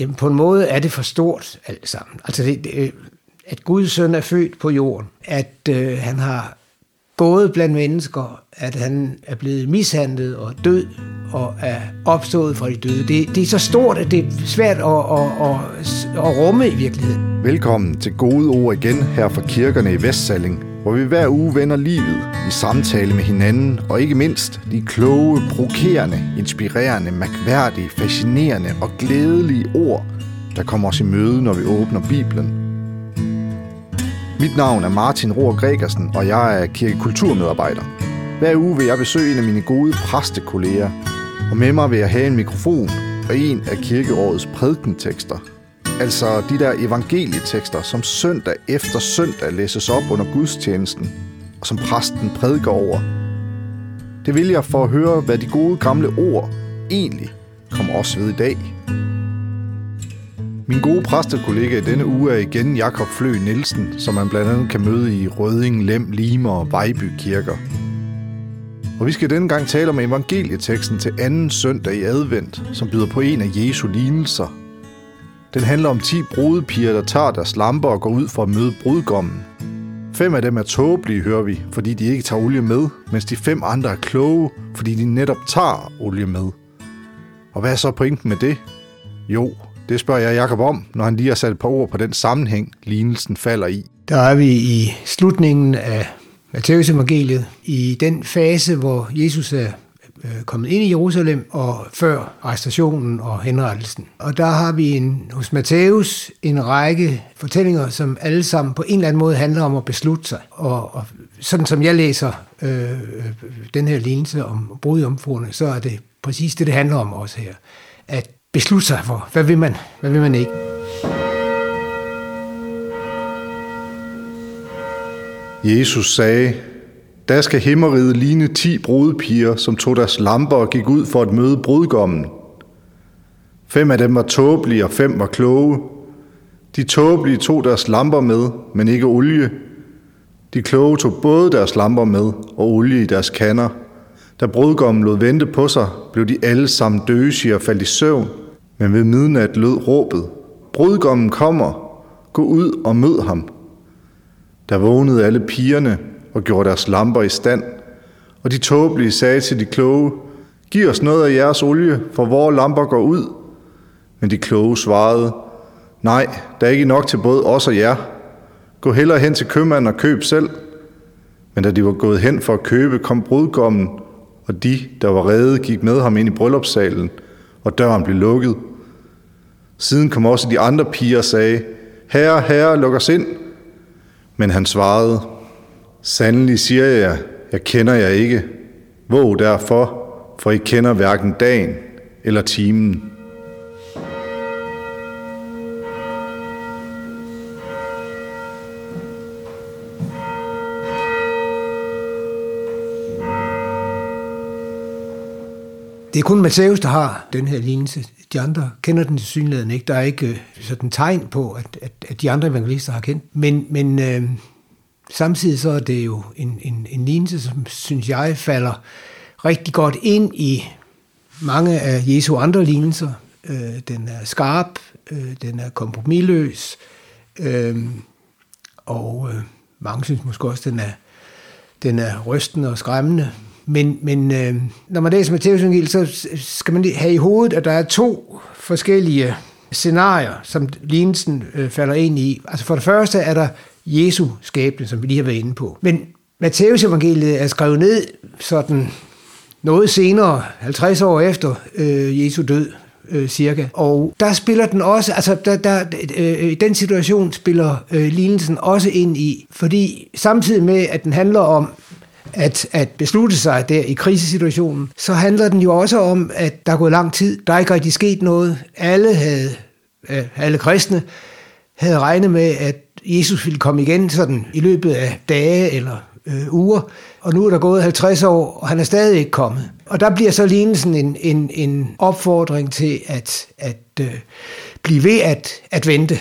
Jamen, på en måde er det for stort alt sammen. Altså, det, det, at Guds søn er født på jorden, at øh, han har gået blandt mennesker, at han er blevet mishandlet og død og er opstået fra de døde. Det, det er så stort, at det er svært at, at, at, at rumme i virkeligheden. Velkommen til Gode Ord igen her fra kirkerne i Vestsalling, hvor vi hver uge vender livet i samtale med hinanden, og ikke mindst de kloge, provokerende, inspirerende, mærkværdige, fascinerende og glædelige ord, der kommer os i møde, når vi åbner Bibelen. Mit navn er Martin Rohr Gregersen, og jeg er kirkekulturmedarbejder. Hver uge vil jeg besøge en af mine gode præstekolleger, og med mig vil jeg have en mikrofon og en af kirkeårets prædikentekster. Altså de der evangelietekster, som søndag efter søndag læses op under gudstjenesten, og som præsten prædiker over. Det vil jeg for at høre, hvad de gode gamle ord egentlig kommer også ved i dag. Min gode præstekollega i denne uge er igen Jakob Flø Nielsen, som man blandt andet kan møde i Røding, Lem, Lime og Vejby kirker. Og vi skal denne gang tale om evangelieteksten til anden søndag i advent, som byder på en af Jesu lignelser. Den handler om 10 brudepiger, der tager deres lamper og går ud for at møde brudgommen. Fem af dem er tåbelige, hører vi, fordi de ikke tager olie med, mens de fem andre er kloge, fordi de netop tager olie med. Og hvad er så pointen med det? Jo, det spørger jeg Jakob om, når han lige har sat et par ord på den sammenhæng, lignelsen falder i. Der er vi i slutningen af Matteus evangeliet, i den fase, hvor Jesus er Øh, kommet ind i Jerusalem og før arrestationen og henrettelsen. Og der har vi en, hos Matthæus en række fortællinger, som alle sammen på en eller anden måde handler om at beslutte sig. Og, og sådan som jeg læser øh, den her lignelse om brudjomfruerne, så er det præcis det, det handler om også her. At beslutte sig for, hvad vil man, hvad vil man ikke. Jesus sagde, der skal himmeriget ligne ti brudepiger, som tog deres lamper og gik ud for at møde brudgommen. Fem af dem var tåbelige, og fem var kloge. De tåbelige tog deres lamper med, men ikke olie. De kloge tog både deres lamper med og olie i deres kander. Da brudgommen lod vente på sig, blev de alle sammen døsige og faldt i søvn. Men ved midnat lød råbet, brudgommen kommer, gå ud og mød ham. Der vågnede alle pigerne og gjorde deres lamper i stand, og de tåbelige sagde til de kloge, Giv os noget af jeres olie, for vores lamper går ud. Men de kloge svarede, Nej, der er ikke nok til både os og jer. Gå hellere hen til købmanden og køb selv. Men da de var gået hen for at købe, kom brudgommen, og de, der var redde, gik med ham ind i bryllupssalen, og døren blev lukket. Siden kom også de andre piger og sagde, Herre, herre, luk os ind. Men han svarede, Sandelig siger jeg, jeg kender jer ikke. Våg derfor, for I kender hverken dagen eller timen. Det er kun Matthæus, der har den her lignelse. De andre kender den til synligheden ikke. Der er ikke øh, sådan tegn på, at, at, at de andre evangelister har kendt. Men, men øh, samtidig så er det jo en, en, en lignelse, som synes jeg falder rigtig godt ind i mange af Jesu andre lignelser. Øh, den er skarp, øh, den er kompromilløs, øh, og øh, mange synes måske også, den er, den er rystende og skræmmende. Men, men øh, når man læser Matteus evangeliet, så skal man have i hovedet, at der er to forskellige scenarier, som lignelsen øh, falder ind i. Altså for det første er der Jesu skæbne, som vi lige har været inde på. Men Matteus evangeliet er skrevet ned sådan noget senere, 50 år efter øh, Jesu død, øh, cirka. Og der spiller den også, altså der, der, øh, i den situation spiller øh, lignelsen også ind i, fordi samtidig med, at den handler om at, at beslutte sig der i krisesituationen, så handler den jo også om, at der er gået lang tid. Der er ikke rigtig sket noget. Alle havde, øh, alle kristne havde regnet med, at Jesus ville komme igen sådan i løbet af dage eller øh, uger, og nu er der gået 50 år, og han er stadig ikke kommet. Og der bliver så lignelsen en, en, en opfordring til at, at øh, blive ved at, at vente,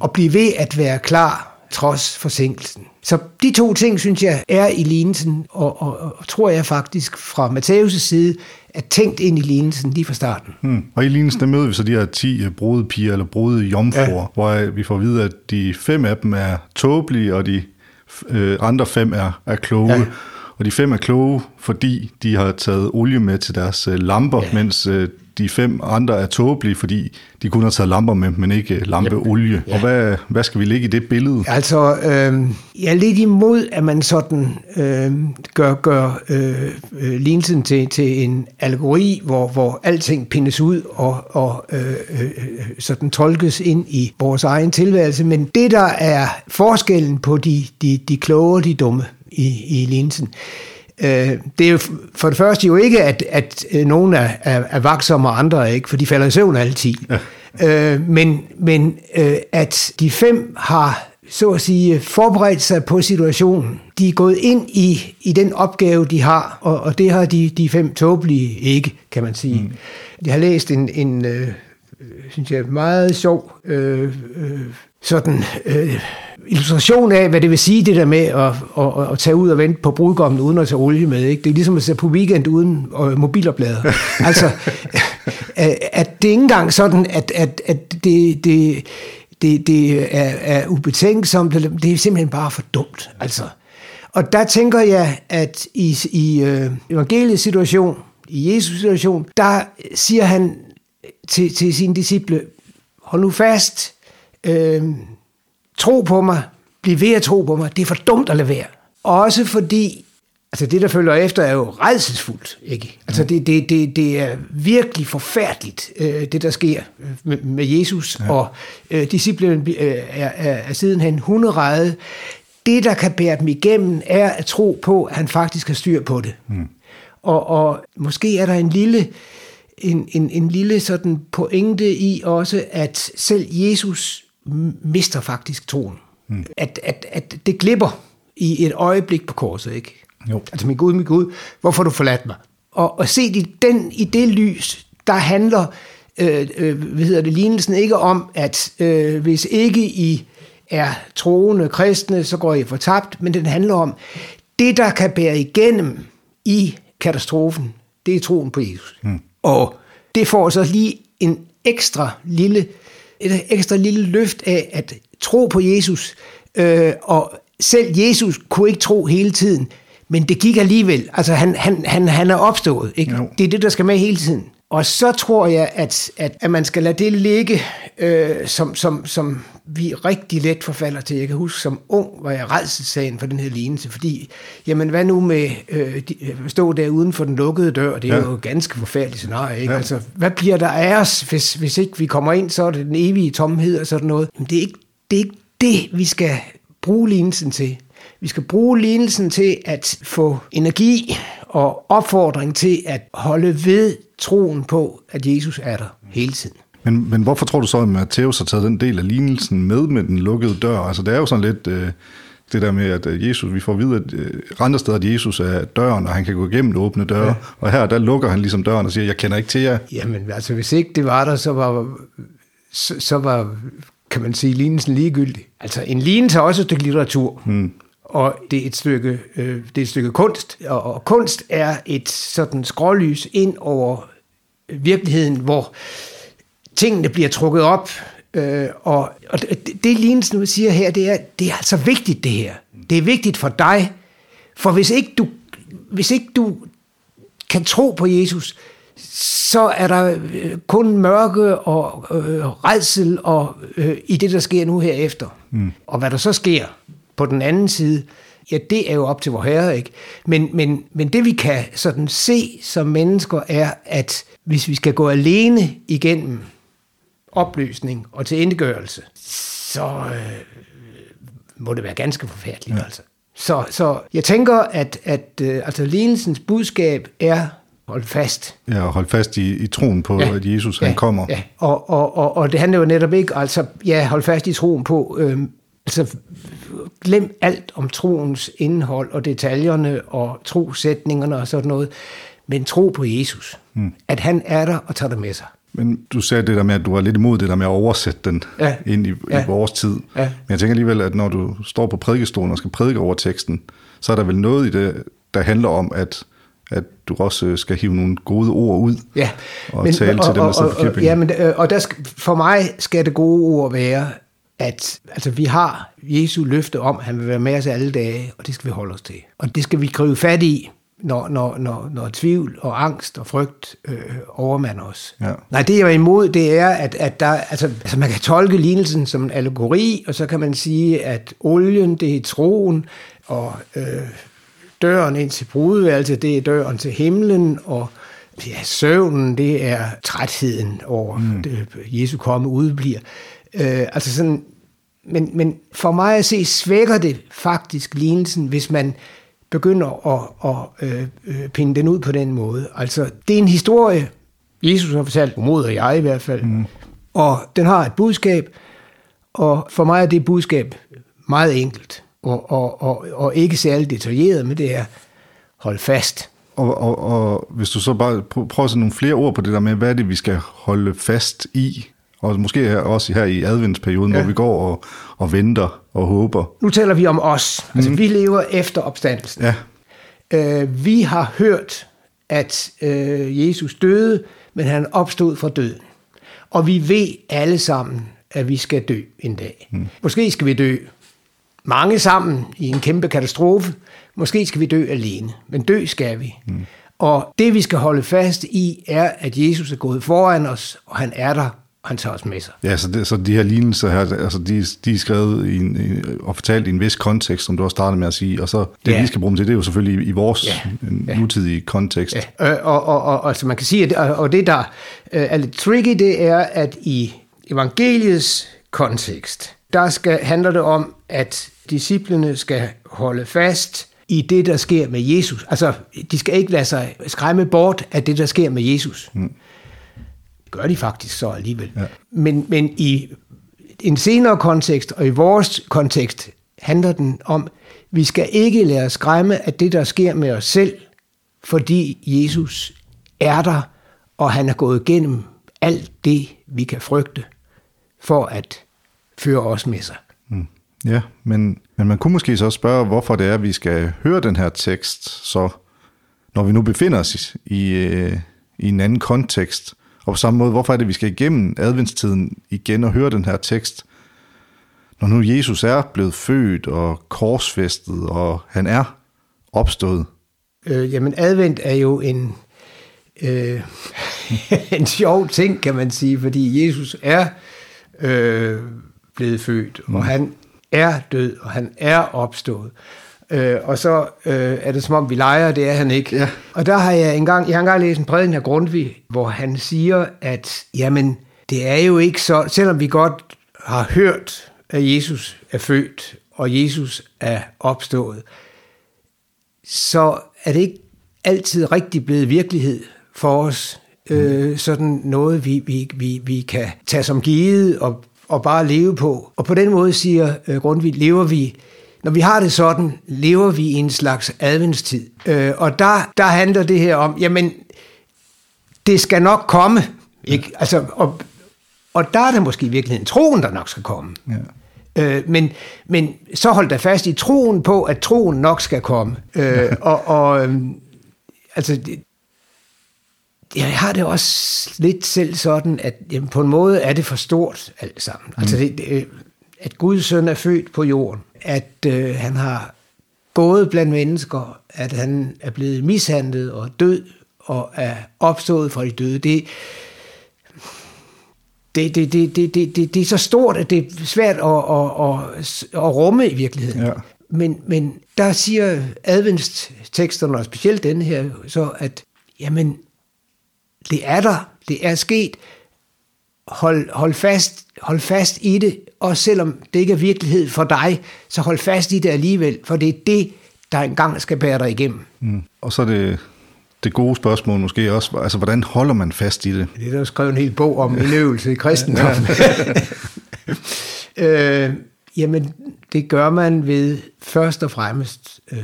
og blive ved at være klar trods forsinkelsen. Så de to ting, synes jeg, er i lignelsen, og, og, og tror jeg faktisk fra Matthæus' side, er tænkt ind i lignelsen lige fra starten. Hmm. Og i lignelsen der møder vi så de her 10 brudepiger eller brudejomfruer, ja. hvor øh, vi får at vide, at de fem af dem er tåbelige, og de øh, andre fem er, er kloge. Ja. Og de fem er kloge, fordi de har taget olie med til deres øh, lamper, ja. mens øh, de fem andre er tåbelige, fordi de kun har taget lamper med, men ikke lampeolie. Ja. Og hvad, hvad skal vi lægge i det billede? Altså, øh, jeg er lidt imod, at man sådan øh, gør, gør øh, øh, lignelsen til, til en algori, hvor, hvor alting pindes ud og, og øh, øh, sådan tolkes ind i vores egen tilværelse. Men det, der er forskellen på de, de, de kloge og de dumme i, i lignelsen, Øh, det er jo for det første jo ikke, at, at øh, nogen er, er, er vaksomme og andre ikke, for de falder i søvn altid. Ja. Øh, men men øh, at de fem har så at sige forberedt sig på situationen. De er gået ind i, i den opgave, de har, og, og det har de, de fem tåbelige ikke, kan man sige. Mm. Jeg har læst en, en øh, synes jeg, meget sjov øh, øh, sådan øh, illustration af, hvad det vil sige, det der med at, at, at tage ud og vente på brudgommen uden at tage olie med. Ikke? Det er ligesom at se på weekend uden øh, mobiloplader. altså, at det er ikke engang sådan, at, at, at det, det, det, det er, er ubetænksomt, det er simpelthen bare for dumt. Altså. Og der tænker jeg, at i, i øh, evangeliets situation, i Jesus situation, der siger han til, til sine disciple, hold nu fast, øh, tro på mig, bliv ved at tro på mig, det er for dumt at lade være. Også fordi, altså det der følger efter er jo redselsfuldt, ikke? Altså det, det, det, det er virkelig forfærdeligt, øh, det der sker med, med Jesus, ja. og øh, disciplinen øh, er, er, er sidenhen hunderede. Det, der kan bære dem igennem, er at tro på, at han faktisk har styr på det. Mm. Og, og måske er der en lille, en, en, en lille sådan pointe i også, at selv Jesus mister faktisk troen. Mm. At, at, at det glipper i et øjeblik på korset, ikke? Jo. Altså, min Gud, min Gud, hvorfor har du forladt mig? Og, og se i, den, i det lys, der handler øh, øh, hvad hedder det, lignelsen ikke om, at øh, hvis ikke I er troende kristne, så går I fortabt, men den handler om, det der kan bære igennem i katastrofen, det er troen på Jesus. Mm. Og det får så lige en ekstra lille et ekstra lille løft af at tro på Jesus. Øh, og selv Jesus kunne ikke tro hele tiden, men det gik alligevel. Altså han, han, han, han er opstået. Ikke? Det er det, der skal med hele tiden. Og så tror jeg, at, at, at man skal lade det ligge, øh, som, som, som vi rigtig let forfalder til. Jeg kan huske, som ung var jeg redselsagen for den her lignelse, fordi, jamen hvad nu med øh, de, øh, stå der uden for den lukkede dør, det er ja. jo ganske forfærdeligt scenarie, ikke? Ja. Altså, hvad bliver der af os, hvis, hvis ikke vi kommer ind, så er det den evige tomhed og sådan noget. Men det er ikke det, er ikke det vi skal bruge lignelsen til. Vi skal bruge lignelsen til at få energi og opfordring til at holde ved troen på, at Jesus er der hele tiden. Men, men hvorfor tror du så, at Matthæus har taget den del af lignelsen med med den lukkede dør? Altså det er jo sådan lidt øh, det der med, at øh, Jesus, vi får at vide, at øh, andre steder, at Jesus er døren, og han kan gå igennem åbne døre. Ja. Og her, der lukker han ligesom døren og siger, jeg kender ikke til jer. Jamen altså, hvis ikke det var der, så var, så, så var kan man sige, lignelsen ligegyldig. Altså en lignelse er også et stykke litteratur. Hmm og det er et stykke, øh, det er et stykke kunst, og, og kunst er et sådan skrålys ind over virkeligheden, hvor tingene bliver trukket op, øh, og, og det, det Lines nu siger her, det er, det er altså vigtigt det her. Det er vigtigt for dig, for hvis ikke du, hvis ikke du kan tro på Jesus, så er der øh, kun mørke og øh, redsel og, øh, i det, der sker nu herefter. Mm. Og hvad der så sker, på den anden side, ja, det er jo op til vor herre, ikke? Men, men, men det vi kan sådan se som mennesker er, at hvis vi skal gå alene igennem opløsning og til indgørelse, så øh, må det være ganske forfærdeligt, ja. altså. Så, så jeg tænker, at, at øh, altså lignelsens budskab er hold fast. Ja, og hold fast i, i troen på, ja, at Jesus ja, han kommer. Ja, og, og, og, og det handler jo netop ikke, altså, ja, hold fast i troen på, øh, altså glem alt om troens indhold og detaljerne og trosætningerne og sådan noget, men tro på Jesus. Mm. At han er der og tager det med sig. Men du sagde det der med, at du var lidt imod det der med at oversætte den ja. ind i, ja. i vores tid. Ja. Men jeg tænker alligevel, at når du står på prædikestolen og skal prædike over teksten, så er der vel noget i det, der handler om, at at du også skal hive nogle gode ord ud Ja, og men, tale og, til dem, der sidder for ja, men, og der for mig skal det gode ord være, at altså, vi har Jesu løfte om, at han vil være med os alle dage, og det skal vi holde os til. Og det skal vi gribe fat i, når, når, når, når tvivl og angst og frygt øh, overmander os. Ja. Nej, det jeg er imod, det er, at, at der, altså, altså man kan tolke lignelsen som en allegori, og så kan man sige, at olien, det er troen, og øh, døren ind til brudeværelset, det er døren til himlen, og ja, søvnen, det er trætheden over, mm. det, Jesu komme udbliver. Øh, altså sådan, men, men for mig at se, svækker det faktisk lignelsen, hvis man begynder at, at øh, øh, pinde den ud på den måde. Altså, det er en historie, Jesus har fortalt, mod og jeg i hvert fald, mm. og den har et budskab, og for mig er det budskab meget enkelt, og, og, og, og ikke særlig detaljeret, men det er, hold fast. Og, og, og hvis du så bare prøver at sætte nogle flere ord på det der med, hvad er det, vi skal holde fast i, og måske her, også her i adventsperioden, ja. hvor vi går og, og venter og håber. Nu taler vi om os. Altså, mm. vi lever efter opstandelsen. Ja. Øh, vi har hørt, at øh, Jesus døde, men han opstod fra døden. Og vi ved alle sammen, at vi skal dø en dag. Mm. Måske skal vi dø mange sammen i en kæmpe katastrofe. Måske skal vi dø alene, men dø skal vi. Mm. Og det vi skal holde fast i, er, at Jesus er gået foran os, og han er der han tager os med sig. Ja, så, det, så de her lignelser her, altså de, de er skrevet i en, i, og fortalt i en vis kontekst, som du også startede med at sige, og så det, ja. vi skal bruge dem til, det er jo selvfølgelig i, i vores ja. nutidige kontekst. Ja. Øh, og, og, og, altså man kan sige, at, og det der øh, er lidt tricky, det er, at i evangeliets kontekst, der skal, handler det om, at disciplene skal holde fast i det, der sker med Jesus. Altså, de skal ikke lade sig skræmme bort af det, der sker med Jesus. Mm gør de faktisk så alligevel. Ja. Men, men i en senere kontekst, og i vores kontekst, handler den om, vi skal ikke lade os skræmme af det, der sker med os selv, fordi Jesus er der, og han er gået igennem alt det, vi kan frygte, for at føre os med sig. Mm. Ja, men, men man kunne måske så spørge, hvorfor det er, at vi skal høre den her tekst, så når vi nu befinder os i, i, øh, i en anden kontekst, og på samme måde, hvorfor er det, vi skal igennem adventstiden igen og høre den her tekst, når nu Jesus er blevet født og korsfæstet, og han er opstået? Øh, jamen, advent er jo en, øh, en sjov ting, kan man sige, fordi Jesus er øh, blevet født, mm. og han er død, og han er opstået. Øh, og så øh, er det som om, vi leger, det er han ikke. Ja. Og der har jeg engang, jeg har engang læst en prædiken af Grundtvig, hvor han siger, at jamen, det er jo ikke så, selvom vi godt har hørt, at Jesus er født, og Jesus er opstået, så er det ikke altid rigtig blevet virkelighed for os. Øh, mm. sådan noget, vi, vi, vi, vi kan tage som givet og, og bare leve på. Og på den måde siger øh, Grundtvig, lever vi når vi har det sådan, lever vi i en slags adventstid. Øh, og der, der handler det her om, jamen, det skal nok komme. Ikke? Altså, og, og der er det måske i virkeligheden troen, der nok skal komme. Ja. Øh, men, men så hold da fast i troen på, at troen nok skal komme. Øh, og og øh, altså, det, jeg har det også lidt selv sådan, at jamen, på en måde er det for stort alt sammen. Mm. Altså, det, det, at Guds søn er født på jorden at øh, han har gået blandt mennesker, at han er blevet mishandlet og død og er opstået fra de døde. Det, det, det, det, det, det, det, det er så stort, at det er svært at, at, at, at rumme i virkeligheden. Ja. Men, men der siger adventsteksterne, og specielt den her, så at jamen, det er der, det er sket. Hold, hold, fast, hold fast i det, og selvom det ikke er virkelighed for dig, så hold fast i det alligevel, for det er det, der engang skal bære dig igennem. Mm. Og så er det det gode spørgsmål måske også, altså hvordan holder man fast i det? Det er der skrevet en hel bog om en øvelse i kristendom. øh, jamen, det gør man ved først og fremmest øh,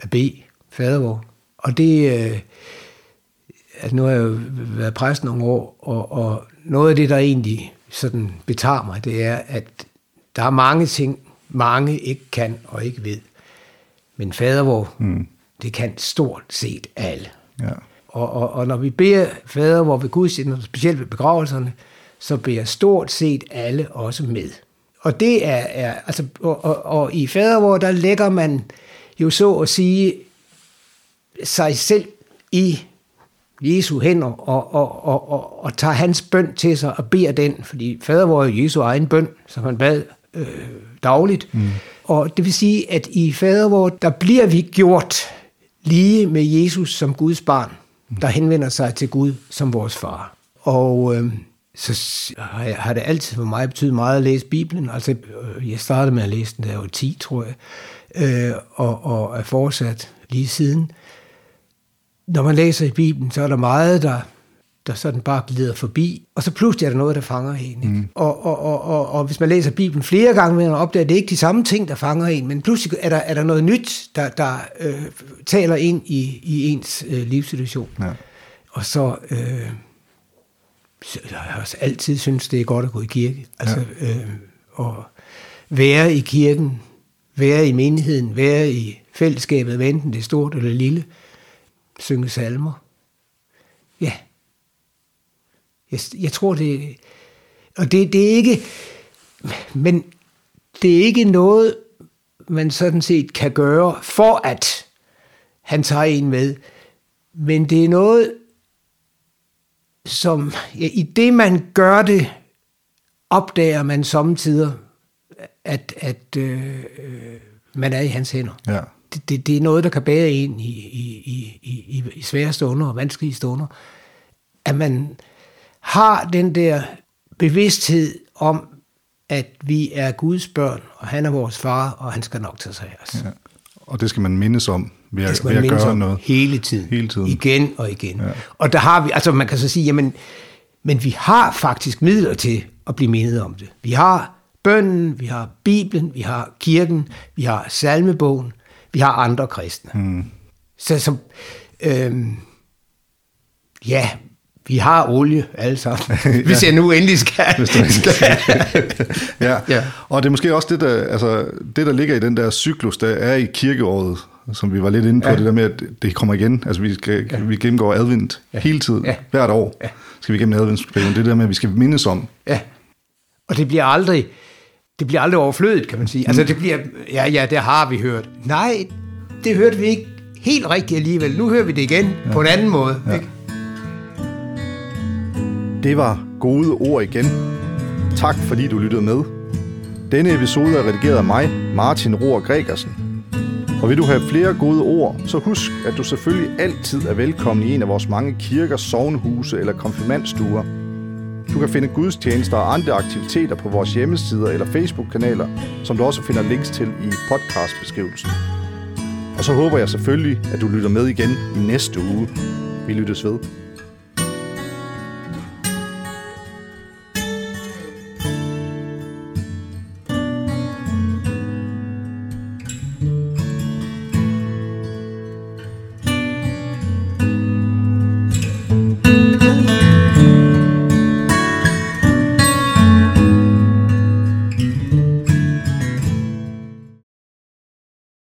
at bede fadervor. Og det, øh, altså nu har jeg jo været præst nogle år, og, og noget af det, der egentlig sådan betager mig, det er, at der er mange ting, mange ikke kan og ikke ved. Men fader, hvor mm. Det kan stort set alle. Ja. Og, og, og når vi beder fader, hvor vi gudstjener, specielt ved begravelserne, så beder stort set alle også med. Og det er, er altså, og, og, og i fader, hvor der lægger man jo så at sige sig selv i Jesu hænder og, og, og, og, og tager hans bøn til sig og beder den, fordi fader var jo Jesu egen bøn, som han bad øh, dagligt. Mm. Og det vil sige, at i fader, hvor der bliver vi gjort lige med Jesus som Guds barn, der henvender sig til Gud som vores far. Og øh, så har, jeg, har det altid for mig betydet meget at læse Bibelen. Altså, øh, jeg startede med at læse den, da jeg var 10, tror jeg, øh, og, og er fortsat lige siden. Når man læser i Bibelen, så er der meget, der, der sådan bare glider forbi, og så pludselig er der noget, der fanger en. Ikke? Mm. Og, og, og, og, og hvis man læser Bibelen flere gange, vil man opdage, at det er ikke de samme ting, der fanger en, men pludselig er der, er der noget nyt, der, der øh, taler ind i, i ens øh, livssituation. Ja. Og så... Øh, jeg har også altid synes det er godt at gå i kirke. Altså, ja. øh, og være i kirken, være i menigheden, være i fællesskabet, enten det er stort eller lille, synge salmer. Ja. Jeg, jeg tror, det Og det, det er ikke... Men det er ikke noget, man sådan set kan gøre, for at han tager en med. Men det er noget, som ja, i det man gør det, opdager man samtidig, at, at øh, øh, man er i hans hænder. Ja. Det, det, det er noget, der kan bære en i, i, i, i, i svære stunder og vanskelige stunder. At man har den der bevidsthed om, at vi er Guds børn, og han er vores far, og han skal nok tage sig af os. Ja. Og det skal man mindes om ved, det skal man ved at gøre noget. Hele tiden. hele tiden. Igen og igen. Ja. Og der har vi, altså man kan så sige, jamen, men vi har faktisk midler til at blive mindet om det. Vi har bønnen, vi har Bibelen, vi har kirken, vi har salmebogen, vi har andre kristne. Mm. Så som, øhm, ja, vi har olie alle sammen, hvis jeg nu endelig skal. ja. ja, og det er måske også det der, altså, det, der ligger i den der cyklus, der er i kirkeåret, som vi var lidt inde på, ja. det der med, at det kommer igen. Altså vi, skal, ja. vi gennemgår advent ja. hele tiden, ja. hvert år ja. skal vi gennem adventsperioden. Det der med, at vi skal mindes om. Ja, og det bliver aldrig, det bliver aldrig overflødet, kan man sige. Altså, mm. Altså det bliver, ja, ja, det har vi hørt. Nej, det hørte vi ikke helt rigtigt alligevel. Nu hører vi det igen ja. på en anden måde. Ja. Ikke? Det var gode ord igen. Tak fordi du lyttede med. Denne episode er redigeret af mig, Martin Rohr Gregersen. Og vil du have flere gode ord, så husk, at du selvfølgelig altid er velkommen i en af vores mange kirker, sovnhuse eller konfirmandstuer. Du kan finde gudstjenester og andre aktiviteter på vores hjemmesider eller Facebook-kanaler, som du også finder links til i podcastbeskrivelsen. Og så håber jeg selvfølgelig, at du lytter med igen i næste uge. Vi lyttes ved.